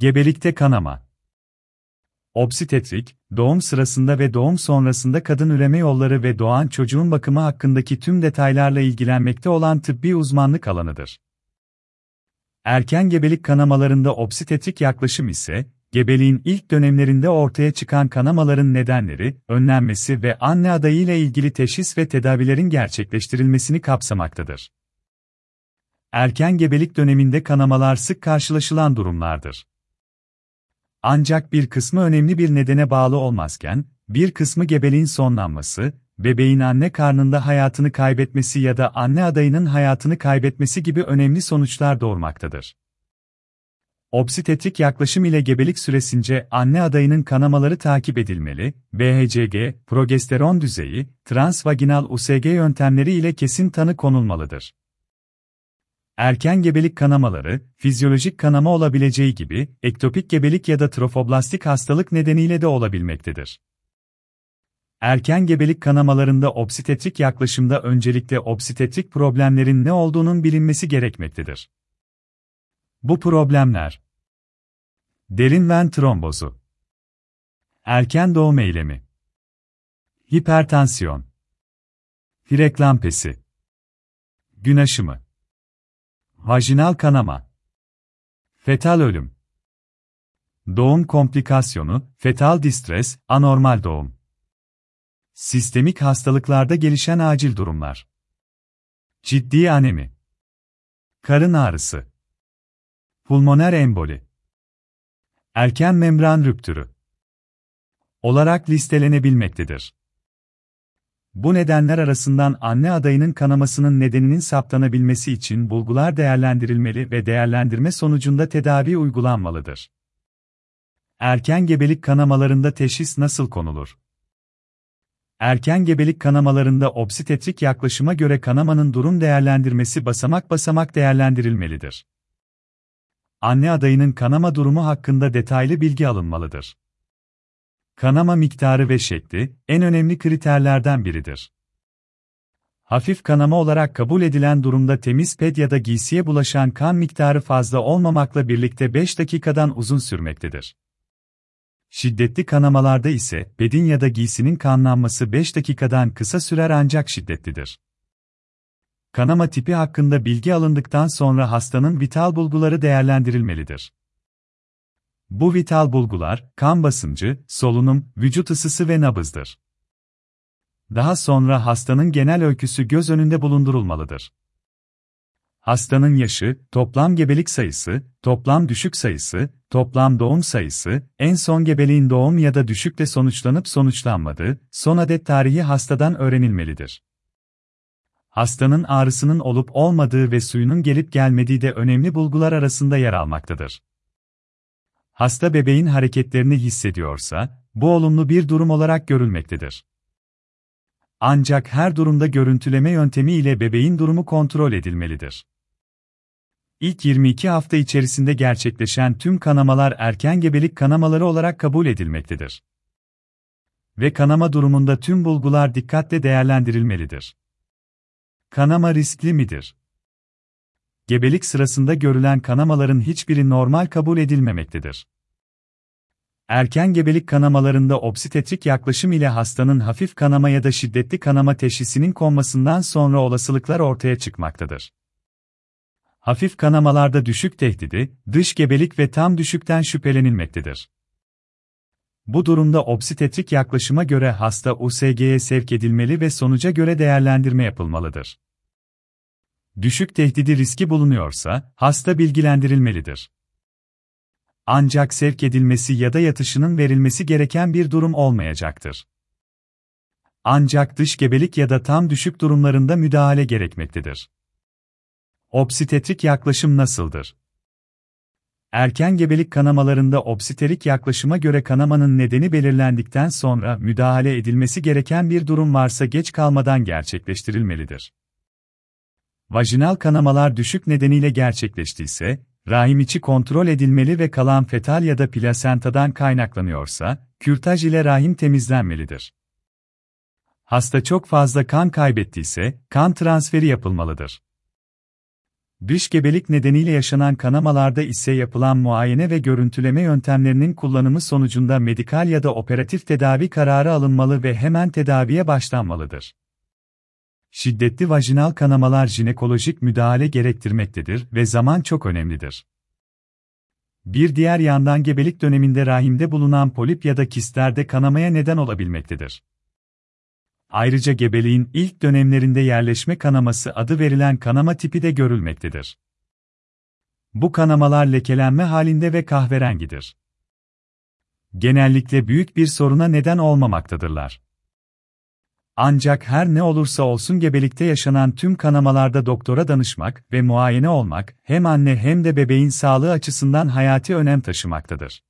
Gebelikte kanama. Obstetrik, doğum sırasında ve doğum sonrasında kadın üreme yolları ve doğan çocuğun bakımı hakkındaki tüm detaylarla ilgilenmekte olan tıbbi uzmanlık alanıdır. Erken gebelik kanamalarında obstetrik yaklaşım ise, gebeliğin ilk dönemlerinde ortaya çıkan kanamaların nedenleri, önlenmesi ve anne adayıyla ilgili teşhis ve tedavilerin gerçekleştirilmesini kapsamaktadır. Erken gebelik döneminde kanamalar sık karşılaşılan durumlardır. Ancak bir kısmı önemli bir nedene bağlı olmazken, bir kısmı gebeliğin sonlanması, bebeğin anne karnında hayatını kaybetmesi ya da anne adayının hayatını kaybetmesi gibi önemli sonuçlar doğurmaktadır. Obstetrik yaklaşım ile gebelik süresince anne adayının kanamaları takip edilmeli, BHCG, progesteron düzeyi, transvaginal USG yöntemleri ile kesin tanı konulmalıdır. Erken gebelik kanamaları, fizyolojik kanama olabileceği gibi, ektopik gebelik ya da trofoblastik hastalık nedeniyle de olabilmektedir. Erken gebelik kanamalarında obstetrik yaklaşımda öncelikle obstetrik problemlerin ne olduğunun bilinmesi gerekmektedir. Bu problemler Derin ven trombozu Erken doğum eylemi Hipertansiyon Freklampesi Gün aşımı Vajinal kanama. Fetal ölüm. Doğum komplikasyonu, fetal distres, anormal doğum. Sistemik hastalıklarda gelişen acil durumlar. Ciddi anemi. Karın ağrısı. Pulmoner emboli. Erken membran rüptürü. Olarak listelenebilmektedir. Bu nedenler arasından anne adayının kanamasının nedeninin saptanabilmesi için bulgular değerlendirilmeli ve değerlendirme sonucunda tedavi uygulanmalıdır. Erken gebelik kanamalarında teşhis nasıl konulur? Erken gebelik kanamalarında obstetrik yaklaşıma göre kanamanın durum değerlendirmesi basamak basamak değerlendirilmelidir. Anne adayının kanama durumu hakkında detaylı bilgi alınmalıdır. Kanama miktarı ve şekli, en önemli kriterlerden biridir. Hafif kanama olarak kabul edilen durumda temiz ped ya da giysiye bulaşan kan miktarı fazla olmamakla birlikte 5 dakikadan uzun sürmektedir. Şiddetli kanamalarda ise pedin ya da giysinin kanlanması 5 dakikadan kısa sürer ancak şiddetlidir. Kanama tipi hakkında bilgi alındıktan sonra hastanın vital bulguları değerlendirilmelidir. Bu vital bulgular, kan basıncı, solunum, vücut ısısı ve nabızdır. Daha sonra hastanın genel öyküsü göz önünde bulundurulmalıdır. Hastanın yaşı, toplam gebelik sayısı, toplam düşük sayısı, toplam doğum sayısı, en son gebeliğin doğum ya da düşükle sonuçlanıp sonuçlanmadığı, son adet tarihi hastadan öğrenilmelidir. Hastanın ağrısının olup olmadığı ve suyunun gelip gelmediği de önemli bulgular arasında yer almaktadır. Hasta bebeğin hareketlerini hissediyorsa, bu olumlu bir durum olarak görülmektedir. Ancak her durumda görüntüleme yöntemi ile bebeğin durumu kontrol edilmelidir. İlk 22 hafta içerisinde gerçekleşen tüm kanamalar erken gebelik kanamaları olarak kabul edilmektedir. Ve kanama durumunda tüm bulgular dikkatle değerlendirilmelidir. Kanama riskli midir? Gebelik sırasında görülen kanamaların hiçbiri normal kabul edilmemektedir. Erken gebelik kanamalarında obstetrik yaklaşım ile hastanın hafif kanama ya da şiddetli kanama teşhisinin konmasından sonra olasılıklar ortaya çıkmaktadır. Hafif kanamalarda düşük tehdidi, dış gebelik ve tam düşükten şüphelenilmektedir. Bu durumda obstetrik yaklaşıma göre hasta USG'ye sevk edilmeli ve sonuca göre değerlendirme yapılmalıdır düşük tehdidi riski bulunuyorsa, hasta bilgilendirilmelidir. Ancak sevk edilmesi ya da yatışının verilmesi gereken bir durum olmayacaktır. Ancak dış gebelik ya da tam düşük durumlarında müdahale gerekmektedir. Obstetrik yaklaşım nasıldır? Erken gebelik kanamalarında obstetrik yaklaşıma göre kanamanın nedeni belirlendikten sonra müdahale edilmesi gereken bir durum varsa geç kalmadan gerçekleştirilmelidir. Vajinal kanamalar düşük nedeniyle gerçekleştiyse, rahim içi kontrol edilmeli ve kalan fetal ya da plasentadan kaynaklanıyorsa, kürtaj ile rahim temizlenmelidir. Hasta çok fazla kan kaybettiyse, kan transferi yapılmalıdır. Dış gebelik nedeniyle yaşanan kanamalarda ise yapılan muayene ve görüntüleme yöntemlerinin kullanımı sonucunda medikal ya da operatif tedavi kararı alınmalı ve hemen tedaviye başlanmalıdır. Şiddetli vajinal kanamalar jinekolojik müdahale gerektirmektedir ve zaman çok önemlidir. Bir diğer yandan gebelik döneminde rahimde bulunan polip ya da kistlerde kanamaya neden olabilmektedir. Ayrıca gebeliğin ilk dönemlerinde yerleşme kanaması adı verilen kanama tipi de görülmektedir. Bu kanamalar lekelenme halinde ve kahverengidir. Genellikle büyük bir soruna neden olmamaktadırlar. Ancak her ne olursa olsun gebelikte yaşanan tüm kanamalarda doktora danışmak ve muayene olmak hem anne hem de bebeğin sağlığı açısından hayati önem taşımaktadır.